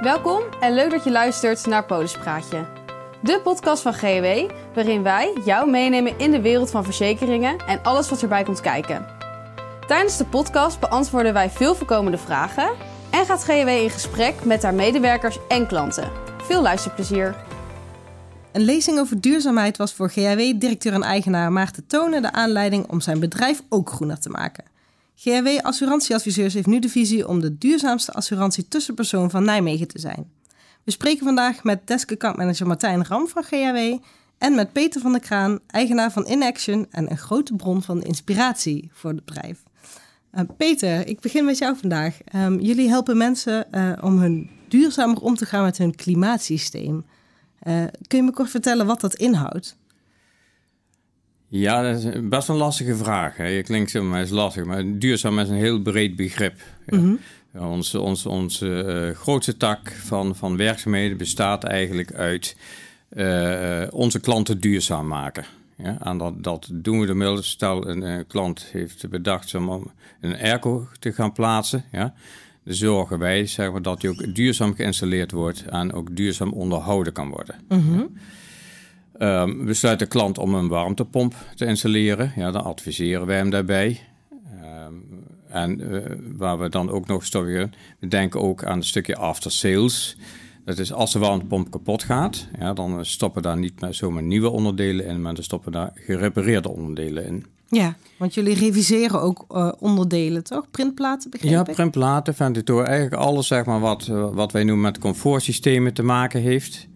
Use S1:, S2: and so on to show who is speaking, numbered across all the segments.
S1: Welkom en leuk dat je luistert naar Polispraatje. De podcast van GW, waarin wij jou meenemen in de wereld van verzekeringen en alles wat erbij komt kijken. Tijdens de podcast beantwoorden wij veel voorkomende vragen en gaat GW in gesprek met haar medewerkers en klanten. Veel luisterplezier.
S2: Een lezing over duurzaamheid was voor GHW-directeur en eigenaar Maarten Tonen de aanleiding om zijn bedrijf ook groener te maken. GHW Assurantieadviseurs heeft nu de visie om de duurzaamste assurantie tussenpersoon van Nijmegen te zijn. We spreken vandaag met desk accountmanager Martijn Ram van GHW en met Peter van der Kraan, eigenaar van InAction en een grote bron van inspiratie voor het bedrijf. Uh, Peter, ik begin met jou vandaag. Um, jullie helpen mensen uh, om hun duurzamer om te gaan met hun klimaatsysteem. Uh, kun je me kort vertellen wat dat inhoudt?
S3: Ja, dat is best een lastige vraag. Hè. Je klinkt zo, maar is lastig. Maar duurzaam is een heel breed begrip. Ja. Mm -hmm. ja, onze onze, onze uh, grootste tak van, van werkzaamheden bestaat eigenlijk uit uh, onze klanten duurzaam maken. Ja, en dat, dat doen we ermee. Stel, een, een klant heeft bedacht om een airco te gaan plaatsen. Ja, dan zorgen wij zeg maar, dat die ook duurzaam geïnstalleerd wordt en ook duurzaam onderhouden kan worden. Mm -hmm. ja. Um, we sluiten de klant om een warmtepomp te installeren. Ja, dan adviseren wij hem daarbij. Um, en uh, waar we dan ook nog stoppen, we denken ook aan een stukje after sales. Dat is als de warmtepomp kapot gaat, ja, dan stoppen daar niet zomaar nieuwe onderdelen in, maar dan stoppen daar gerepareerde onderdelen in.
S2: Ja, want jullie reviseren ook uh, onderdelen, toch? Printplaten, begrijp
S3: ja,
S2: ik?
S3: printplaten, ventilator, eigenlijk alles zeg maar, wat, wat wij noemen met comfortsystemen te maken heeft.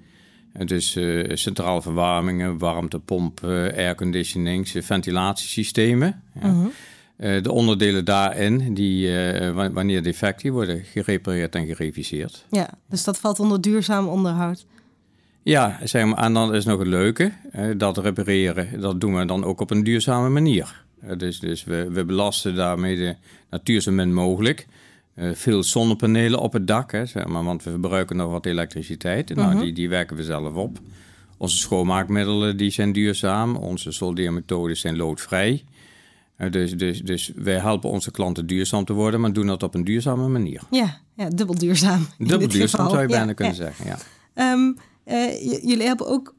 S3: Dus uh, centrale verwarmingen, warmtepompen, airconditionings, ventilatiesystemen. Ja. Uh -huh. Uh, de onderdelen daarin, die, wanneer defect, die worden gerepareerd en gereviseerd.
S2: Ja, dus dat valt onder duurzaam onderhoud.
S3: Ja, zeg maar, en dan is nog het leuke, dat repareren, dat doen we dan ook op een duurzame manier. dus dus we, we belasten daarmee de natuur zo min mogelijk. Veel zonnepanelen op het dak, hè, zeg maar, want we verbruiken nog wat elektriciteit. -huh. Nou, die, die werken we zelf op. Onze schoonmaakmiddelen die zijn duurzaam, onze soldeermethodes zijn loodvrij. Dus, dus, dus wij helpen onze klanten duurzaam te worden, maar doen dat op een duurzame manier.
S2: Ja, ja dubbel duurzaam.
S3: Dubbel duurzaam geval. zou je bijna ja, kunnen zeggen, ja.
S2: Um, uh, jullie hebben ook,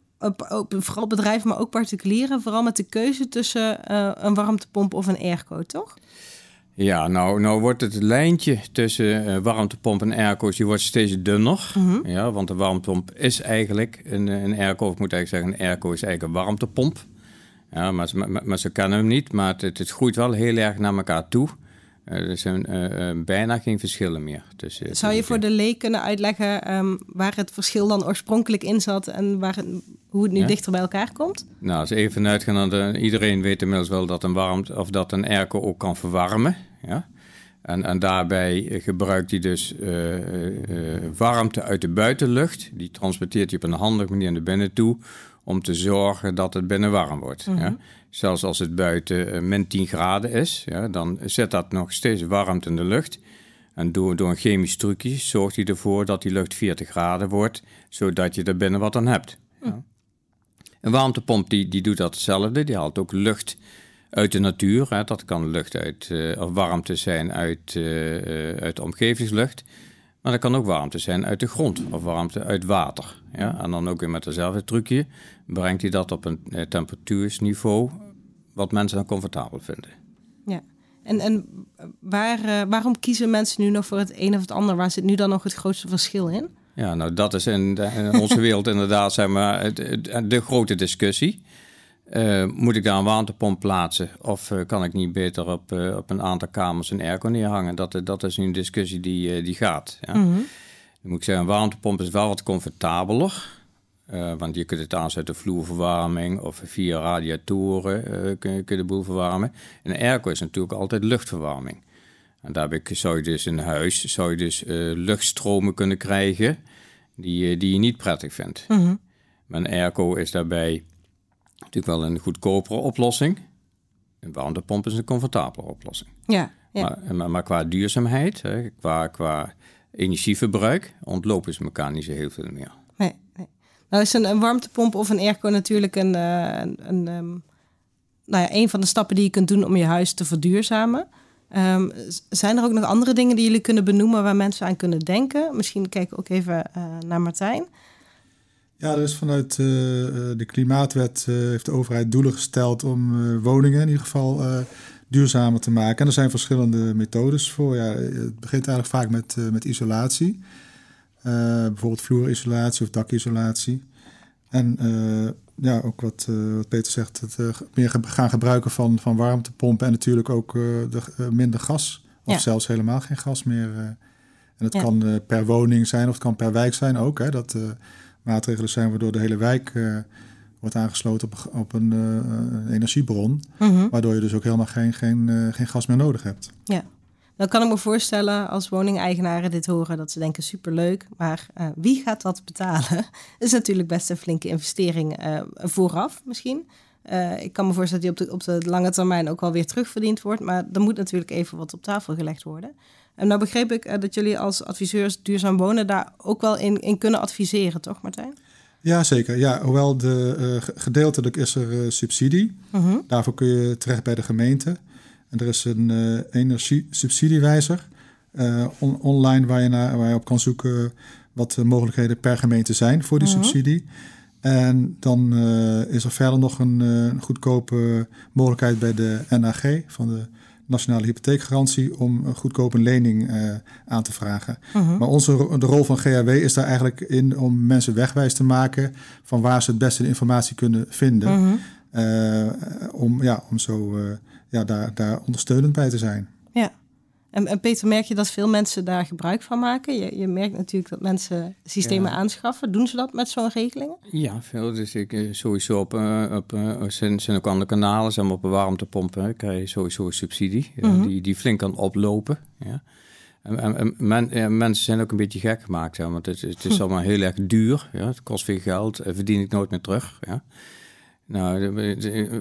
S2: vooral bedrijven, maar ook particulieren, vooral met de keuze tussen uh, een warmtepomp of een airco, toch?
S3: Ja, nou, nou wordt het lijntje tussen uh, warmtepomp en airco's die wordt steeds dunner. Mm -hmm. ja, want de warmtepomp is eigenlijk een, een airco, of ik moet eigenlijk zeggen, een airco is eigenlijk een warmtepomp. Ja, maar, maar, maar, ze kennen hem niet, maar het, het groeit wel heel erg naar elkaar toe. Uh, er zijn uh, bijna geen verschillen meer. Tussen,
S2: Zou je voor de leek kunnen uitleggen um, waar het verschil dan oorspronkelijk in zat en waar het, hoe het nu ja? dichter bij elkaar komt?
S3: Nou, als even uitgaan, dan iedereen weet inmiddels wel dat een warmt of dat een airco ook kan verwarmen. Ja? En, en daarbij gebruikt hij dus warmte uit de buitenlucht. Die transporteert hij op een handige manier naar binnen toe om te zorgen dat het binnen warm wordt. Mm -hmm. ja. Zelfs als het buiten uh, min 10 graden is, ja, dan zet dat nog steeds warmte in de lucht. En door, door een chemisch trucje zorgt hij ervoor dat die lucht 40 graden wordt, zodat je er binnen wat aan hebt. Ja. Een warmtepomp die, die doet dat hetzelfde, die haalt ook lucht uit de natuur. Hè. Dat kan lucht uit, uh, of warmte zijn uit, uh, uit de omgevingslucht. Maar dat kan ook warmte zijn uit de grond of warmte uit water. Ja? En dan ook weer met dezelfde trucje brengt hij dat op een eh, temperatuursniveau wat mensen dan comfortabel vinden.
S2: Ja, en, en waar, uh, waarom kiezen mensen nu nog voor het een of het ander? Waar zit nu dan nog het grootste verschil in?
S3: Ja, nou dat is in, de, in onze wereld inderdaad zeg maar, de grote discussie. Uh, moet ik daar een warmtepomp plaatsen? Of uh, kan ik niet beter op, uh, op een aantal kamers een airco neerhangen? Dat, dat is nu een discussie die, die gaat. Ja. Mm -hmm. Dan moet ik zeggen, een warmtepomp is wel wat comfortabeler. want je kunt het aanzetten vloerverwarming of via radiatoren kun, je, kun je de boel verwarmen. En een airco is natuurlijk altijd luchtverwarming. En daarbij zou je dus in huis zou je dus, luchtstromen kunnen krijgen die, die je niet prettig vindt. Mm -hmm. Een airco is daarbij natuurlijk wel een goedkopere oplossing. Een warmtepomp is een comfortabele oplossing.
S2: Ja, ja.
S3: Maar, maar, maar, qua duurzaamheid, hè, qua, qua energieverbruik, ontlopen ze elkaar niet zo heel veel meer.
S2: Nee, nee. Nou is een, een warmtepomp of een airco natuurlijk een, uh, een, een, um, nou ja, een van de stappen die je kunt doen om je huis te verduurzamen. Ehm, zijn er ook nog andere dingen die jullie kunnen benoemen waar mensen aan kunnen denken? Misschien kijken we ook even naar Martijn.
S4: Ja, dus vanuit uh, de Klimaatwet heeft de overheid doelen gesteld om woningen in ieder geval duurzamer te maken. En er zijn verschillende methodes voor. Ja, het begint eigenlijk vaak met, met isolatie. bijvoorbeeld vloerisolatie of dakisolatie. En ja, ook wat, wat Peter zegt, het meer gaan gebruiken van, van warmtepompen en natuurlijk ook de, minder gas. Of ja. zelfs helemaal geen gas meer. en het ja. kan per woning zijn of het kan per wijk zijn ook. Hè, dat maatregelen zijn waardoor de hele wijk wordt aangesloten op, op een uh, energiebron. Mhm. Waardoor je dus ook helemaal geen, geen, uh, geen gas meer nodig hebt.
S2: Ja, dan kan ik me voorstellen als woningeigenaren dit horen dat ze denken superleuk. Maar wie gaat dat betalen? is natuurlijk best een flinke investering vooraf misschien. ik kan me voorstellen dat die op de, op de lange termijn ook wel weer terugverdiend wordt. Maar er moet natuurlijk even wat op tafel gelegd worden. En nou begreep ik dat jullie als adviseurs duurzaam wonen daar ook wel in, in kunnen adviseren, toch Martijn?
S4: Ja, zeker. Ja, hoewel de, gedeeltelijk is er subsidie. Uh-huh. Daarvoor kun je terecht bij de gemeente. En er is een uh, energiesubsidiewijzer on online waar je, naar, waar je op kan zoeken wat de mogelijkheden per gemeente zijn voor die uh-huh. subsidie. En dan is er verder nog een goedkope mogelijkheid bij de NAG van de nationale hypotheekgarantie om een goedkope lening uh, aan te vragen. Mhm. Maar onze, de rol van GHW is daar eigenlijk in om mensen wegwijs te maken van waar ze het beste de informatie kunnen vinden. Mhm. om, ja, om zo ja, daar, daar ondersteunend bij te zijn.
S2: Ja. En, en, Peter, merk je dat veel mensen daar gebruik van maken? Je, je merkt natuurlijk dat mensen systemen aanschaffen. Doen ze dat met zo'n regelingen?
S3: Ja, veel. Dus ik eh, sowieso op, uh, op uh, zijn, zijn ook andere kanalen, zeg maar op een warmtepompen, krijg je sowieso subsidie. Mhm. die, die flink kan oplopen. Ja. En, en men, ja, mensen zijn ook een beetje gek gemaakt, ja, want het, het is hm. allemaal heel erg duur. Ja. Het kost veel geld, verdien ik nooit meer terug. Ja. Nou,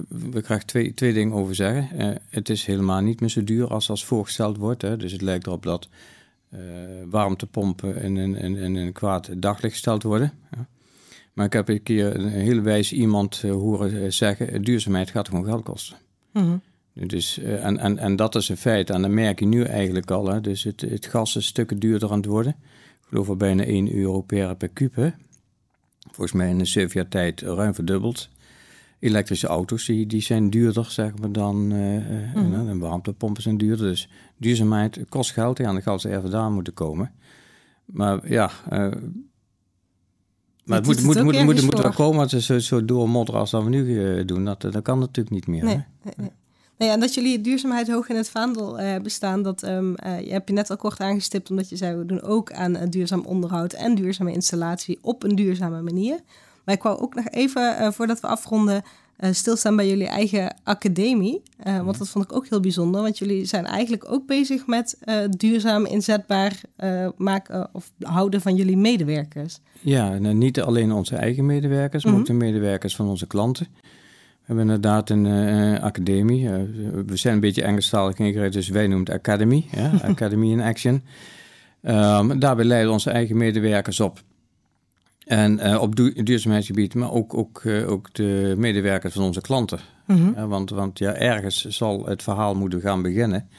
S3: we krijgen twee, twee dingen over zeggen. Uh, het is helemaal niet meer zo duur als als voorgesteld wordt. Hè. Dus het lijkt erop dat uh, warmtepompen in, in, in, in, een kwaad daglicht gesteld worden. Ja. Maar ik heb een keer een hele wijze iemand uh, horen zeggen: duurzaamheid gaat gewoon geld kosten. Mm dus, en, en, en dat is een feit. En dat merk je nu eigenlijk al. Hè. Dus het, het gas is stukken duurder aan het worden. Ik geloof wel bijna 1 euro per, per kuub. Volgens mij in de 7 jaar tijd ruim verdubbeld elektrische auto's die, die zijn duurder zeg maar, dan uh, mm. warmtepompen zijn duurder. Dus duurzaamheid kost geld. Ja, en dan gaat ze even daar moeten komen. Maar ja, uh, maar het moet, moet, moet, moet, moet wel komen als zo, zo doormodderen als dat we nu doen. Dat, dat kan natuurlijk niet meer. Nee,
S2: nee. Nee, en dat jullie duurzaamheid hoog in het vaandel uh, bestaan, dat um, uh, je hebt je net al kort aangestipt, omdat je zei, we doen ook aan duurzaam onderhoud en duurzame installatie op een duurzame manier. Maar ik wou ook nog even, uh, voordat we afronden, uh, stilstaan bij jullie eigen academie. Uh, want dat vond ik ook heel bijzonder. Want jullie zijn eigenlijk ook bezig met duurzaam inzetbaar maken of houden van jullie medewerkers.
S3: Ja, nou, niet alleen onze eigen medewerkers, maar ook mhm. de medewerkers van onze klanten. We hebben inderdaad een academie. we zijn een beetje Engelstalig ingericht, dus wij noemen het Academy. Ja? Academy in Action. Um, daarbij leiden onze eigen medewerkers op en uh, op du duurzaamheidsgebied, maar ook, ook, uh, ook de medewerkers van onze klanten. Mm -hmm. ja, want, want ja, ergens zal het verhaal moeten gaan beginnen.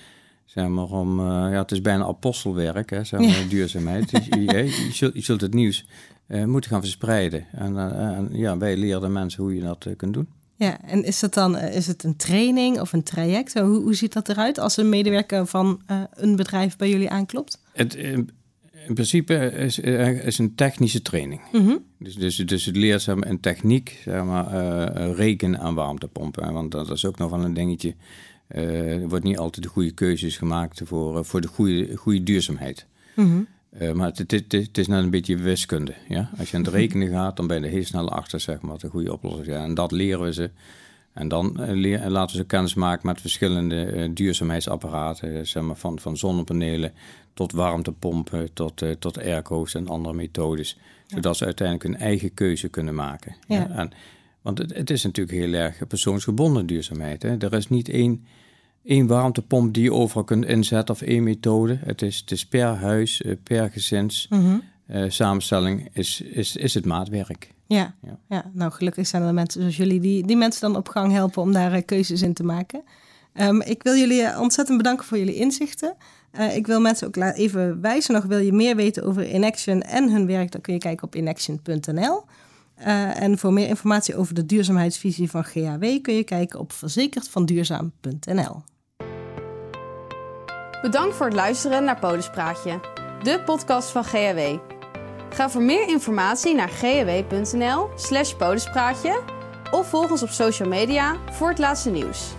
S3: Zeg maar om, uh, ja, het is bijna apostelwerk, hè, zeg maar, ja. duurzaamheid. je, je, zult, je, zult, het nieuws moeten gaan verspreiden. En, en, ja, wij leren de mensen hoe je dat kunt doen.
S2: Ja, en is het dan is het een training of een traject? Hoe, hoe ziet dat eruit als een medewerker van een bedrijf bij jullie aanklopt?
S3: Het, in principe is, eh, is een technische training. Mm dus, dus, dus het maar, een techniek, zeg maar, uh, rekenen aan warmtepompen. Want dat is ook nog wel een dingetje. Uh, er wordt niet altijd de goede keuzes gemaakt voor, voor de goede, goede duurzaamheid. Mm maar het, het, het, is net een beetje wiskunde. Ja? Als je aan het rekenen gaat, dan ben je heel snel achter zeg maar, wat de goede oplossing is. En dat leren we ze. En dan uh, laten we ze kennis maken met verschillende uh, duurzaamheidsapparaten, zeg maar, van, van zonnepanelen tot warmtepompen, tot, uh, tot airco's en andere methodes. Zodat ze uiteindelijk hun eigen keuze kunnen maken. Ja. En, want het, het, is natuurlijk heel erg persoonsgebonden duurzaamheid. Hè? Er is niet één, één warmtepomp die je overal kunt inzetten of één methode. Het is, het is per huis, per gezins. Mm samenstelling is, is, is het maatwerk.
S2: Ja, ja, ja. nou gelukkig zijn er mensen zoals jullie die, die mensen dan op gang helpen om daar keuzes in te maken. Um, ik wil jullie ontzettend bedanken voor jullie inzichten. Uh, ik wil mensen ook even wijzen nog, wil je meer weten over Inaction en hun werk, dan kun je kijken op inaction.nl. Uh, en voor meer informatie over de duurzaamheidsvisie van GHW kun je kijken op verzekerdvanduurzaam.nl.
S1: Bedankt voor het luisteren naar Podespraatje, de podcast van GHW. Ga voor meer informatie naar ghw.nl slash podespraatje of volg ons op social media voor het laatste nieuws.